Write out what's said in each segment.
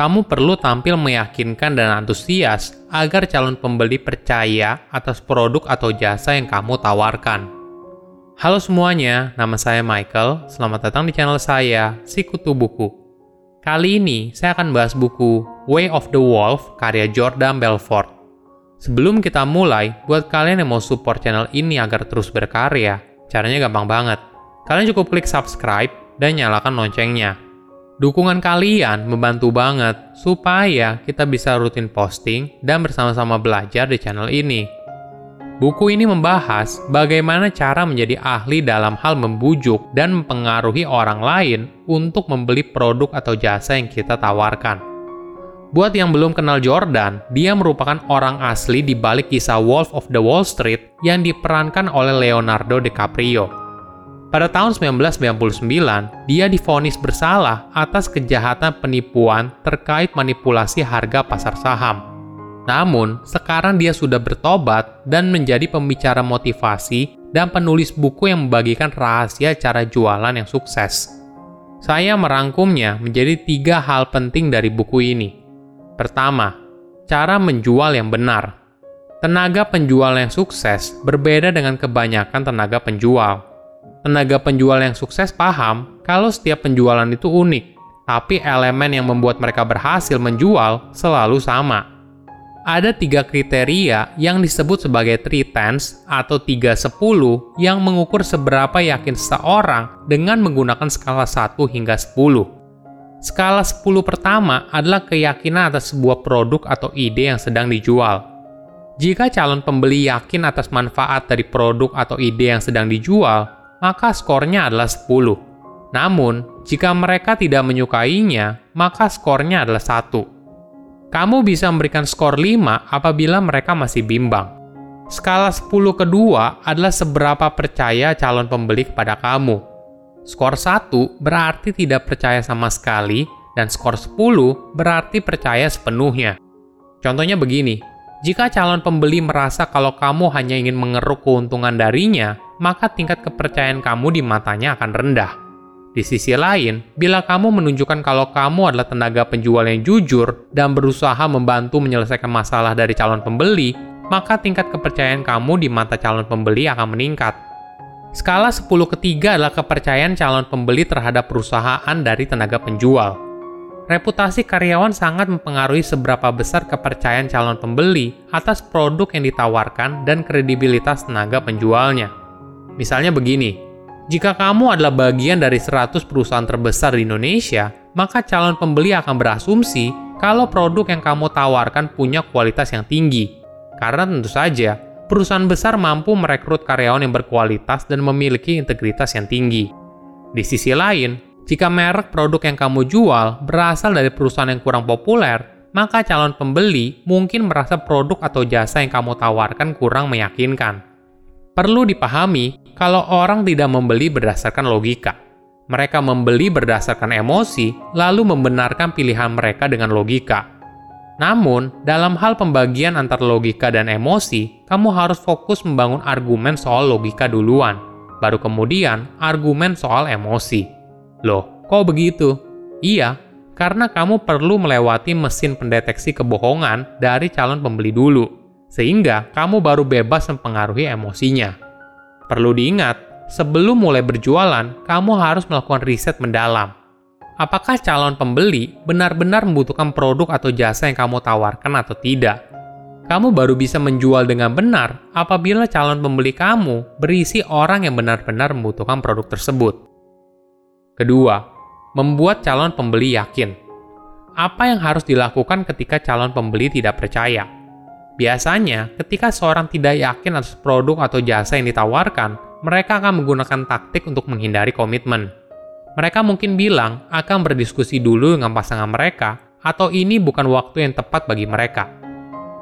kamu perlu tampil meyakinkan dan antusias agar calon pembeli percaya atas produk atau jasa yang kamu tawarkan. Halo semuanya, nama saya Michael. Selamat datang di channel saya, Sikutu Buku. Kali ini saya akan bahas buku Way of the Wolf karya Jordan Belfort. Sebelum kita mulai, buat kalian yang mau support channel ini agar terus berkarya, caranya gampang banget. Kalian cukup klik subscribe dan nyalakan loncengnya Dukungan kalian membantu banget supaya kita bisa rutin posting dan bersama-sama belajar di channel ini. Buku ini membahas bagaimana cara menjadi ahli dalam hal membujuk dan mempengaruhi orang lain untuk membeli produk atau jasa yang kita tawarkan. Buat yang belum kenal Jordan, dia merupakan orang asli di balik kisah Wolf of the Wall Street yang diperankan oleh Leonardo DiCaprio. Pada tahun 1999, dia difonis bersalah atas kejahatan penipuan terkait manipulasi harga pasar saham. Namun, sekarang dia sudah bertobat dan menjadi pembicara motivasi dan penulis buku yang membagikan rahasia cara jualan yang sukses. Saya merangkumnya menjadi tiga hal penting dari buku ini. Pertama, cara menjual yang benar. Tenaga penjual yang sukses berbeda dengan kebanyakan tenaga penjual Tenaga penjual yang sukses paham kalau setiap penjualan itu unik, tapi elemen yang membuat mereka berhasil menjual selalu sama. Ada tiga kriteria yang disebut sebagai three tens atau tiga sepuluh yang mengukur seberapa yakin seseorang dengan menggunakan skala 1 hingga 10. Skala 10 pertama adalah keyakinan atas sebuah produk atau ide yang sedang dijual. Jika calon pembeli yakin atas manfaat dari produk atau ide yang sedang dijual, maka skornya adalah 10. Namun, jika mereka tidak menyukainya, maka skornya adalah 1. Kamu bisa memberikan skor 5 apabila mereka masih bimbang. Skala 10 kedua adalah seberapa percaya calon pembeli kepada kamu. Skor 1 berarti tidak percaya sama sekali, dan skor 10 berarti percaya sepenuhnya. Contohnya begini, jika calon pembeli merasa kalau kamu hanya ingin mengeruk keuntungan darinya, maka tingkat kepercayaan kamu di matanya akan rendah. Di sisi lain, bila kamu menunjukkan kalau kamu adalah tenaga penjual yang jujur dan berusaha membantu menyelesaikan masalah dari calon pembeli, maka tingkat kepercayaan kamu di mata calon pembeli akan meningkat. Skala 10 ketiga adalah kepercayaan calon pembeli terhadap perusahaan dari tenaga penjual. Reputasi karyawan sangat mempengaruhi seberapa besar kepercayaan calon pembeli atas produk yang ditawarkan dan kredibilitas tenaga penjualnya. Misalnya begini, jika kamu adalah bagian dari 100 perusahaan terbesar di Indonesia, maka calon pembeli akan berasumsi kalau produk yang kamu tawarkan punya kualitas yang tinggi. Karena tentu saja, perusahaan besar mampu merekrut karyawan yang berkualitas dan memiliki integritas yang tinggi. Di sisi lain, jika merek produk yang kamu jual berasal dari perusahaan yang kurang populer, maka calon pembeli mungkin merasa produk atau jasa yang kamu tawarkan kurang meyakinkan. Perlu dipahami kalau orang tidak membeli berdasarkan logika. Mereka membeli berdasarkan emosi, lalu membenarkan pilihan mereka dengan logika. Namun, dalam hal pembagian antara logika dan emosi, kamu harus fokus membangun argumen soal logika duluan, baru kemudian argumen soal emosi. Loh, kok begitu? Iya, karena kamu perlu melewati mesin pendeteksi kebohongan dari calon pembeli dulu sehingga kamu baru bebas mempengaruhi emosinya. Perlu diingat, sebelum mulai berjualan, kamu harus melakukan riset mendalam. Apakah calon pembeli benar-benar membutuhkan produk atau jasa yang kamu tawarkan atau tidak? Kamu baru bisa menjual dengan benar apabila calon pembeli kamu berisi orang yang benar-benar membutuhkan produk tersebut. Kedua, membuat calon pembeli yakin. Apa yang harus dilakukan ketika calon pembeli tidak percaya? Biasanya, ketika seorang tidak yakin atas produk atau jasa yang ditawarkan, mereka akan menggunakan taktik untuk menghindari komitmen. Mereka mungkin bilang akan berdiskusi dulu dengan pasangan mereka, atau ini bukan waktu yang tepat bagi mereka.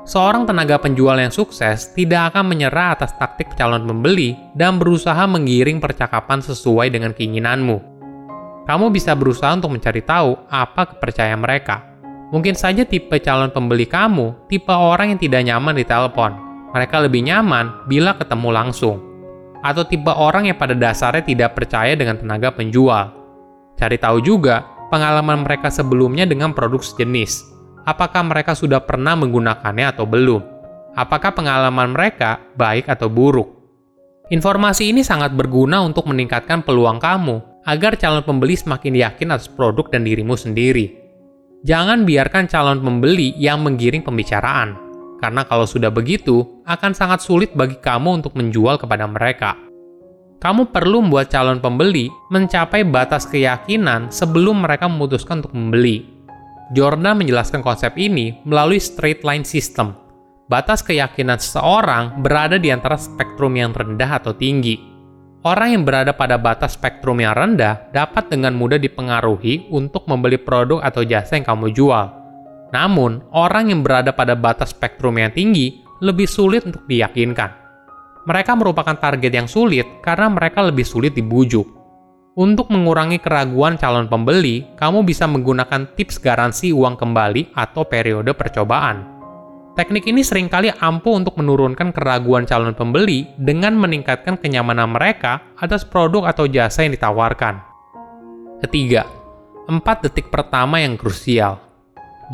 Seorang tenaga penjual yang sukses tidak akan menyerah atas taktik calon pembeli dan berusaha menggiring percakapan sesuai dengan keinginanmu. Kamu bisa berusaha untuk mencari tahu apa kepercayaan mereka, Mungkin saja tipe calon pembeli kamu tipe orang yang tidak nyaman di telepon. Mereka lebih nyaman bila ketemu langsung. Atau tipe orang yang pada dasarnya tidak percaya dengan tenaga penjual. Cari tahu juga, pengalaman mereka sebelumnya dengan produk sejenis. Apakah mereka sudah pernah menggunakannya atau belum? Apakah pengalaman mereka baik atau buruk? Informasi ini sangat berguna untuk meningkatkan peluang kamu agar calon pembeli semakin yakin atas produk dan dirimu sendiri. Jangan biarkan calon pembeli yang menggiring pembicaraan, karena kalau sudah begitu, akan sangat sulit bagi kamu untuk menjual kepada mereka. Kamu perlu membuat calon pembeli mencapai batas keyakinan sebelum mereka memutuskan untuk membeli. Jordan menjelaskan konsep ini melalui straight line system batas keyakinan seseorang berada di antara spektrum yang rendah atau tinggi. Orang yang berada pada batas spektrum yang rendah dapat dengan mudah dipengaruhi untuk membeli produk atau jasa yang kamu jual. Namun, orang yang berada pada batas spektrum yang tinggi lebih sulit untuk diyakinkan. Mereka merupakan target yang sulit karena mereka lebih sulit dibujuk. Untuk mengurangi keraguan calon pembeli, kamu bisa menggunakan tips garansi uang kembali atau periode percobaan. Teknik ini sering kali ampuh untuk menurunkan keraguan calon pembeli dengan meningkatkan kenyamanan mereka atas produk atau jasa yang ditawarkan. Ketiga, 4 detik pertama yang krusial.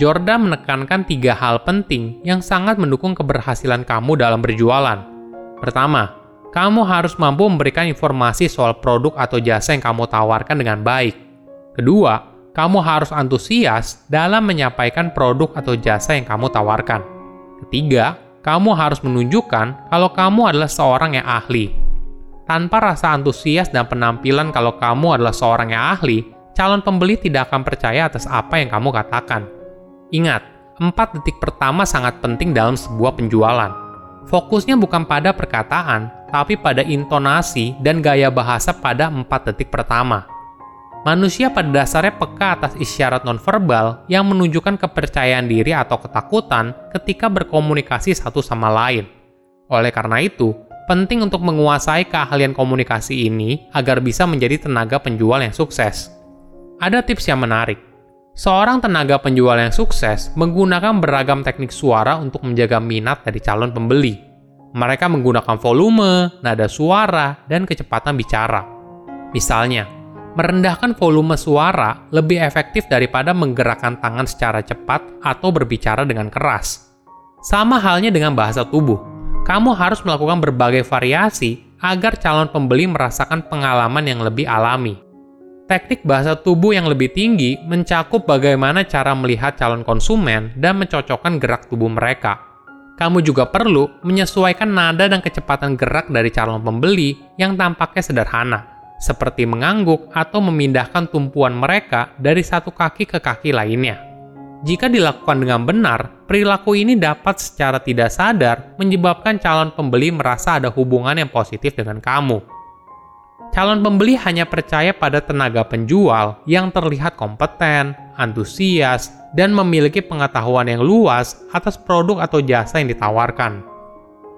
Jordan menekankan tiga hal penting yang sangat mendukung keberhasilan kamu dalam berjualan. Pertama, kamu harus mampu memberikan informasi soal produk atau jasa yang kamu tawarkan dengan baik. Kedua, kamu harus antusias dalam menyampaikan produk atau jasa yang kamu tawarkan. Ketiga, kamu harus menunjukkan kalau kamu adalah seorang yang ahli. Tanpa rasa antusias dan penampilan kalau kamu adalah seorang yang ahli, calon pembeli tidak akan percaya atas apa yang kamu katakan. Ingat, empat detik pertama sangat penting dalam sebuah penjualan. Fokusnya bukan pada perkataan, tapi pada intonasi dan gaya bahasa pada empat detik pertama. Manusia pada dasarnya peka atas isyarat nonverbal yang menunjukkan kepercayaan diri atau ketakutan ketika berkomunikasi satu sama lain. Oleh karena itu, penting untuk menguasai keahlian komunikasi ini agar bisa menjadi tenaga penjual yang sukses. Ada tips yang menarik. Seorang tenaga penjual yang sukses menggunakan beragam teknik suara untuk menjaga minat dari calon pembeli. Mereka menggunakan volume, nada suara, dan kecepatan bicara. Misalnya, merendahkan volume suara lebih efektif daripada menggerakkan tangan secara cepat atau berbicara dengan keras. Sama halnya dengan bahasa tubuh. Kamu harus melakukan berbagai variasi agar calon pembeli merasakan pengalaman yang lebih alami. Teknik bahasa tubuh yang lebih tinggi mencakup bagaimana cara melihat calon konsumen dan mencocokkan gerak tubuh mereka. Kamu juga perlu menyesuaikan nada dan kecepatan gerak dari calon pembeli yang tampaknya sederhana seperti mengangguk atau memindahkan tumpuan mereka dari satu kaki ke kaki lainnya. Jika dilakukan dengan benar, perilaku ini dapat secara tidak sadar menyebabkan calon pembeli merasa ada hubungan yang positif dengan kamu. Calon pembeli hanya percaya pada tenaga penjual yang terlihat kompeten, antusias, dan memiliki pengetahuan yang luas atas produk atau jasa yang ditawarkan.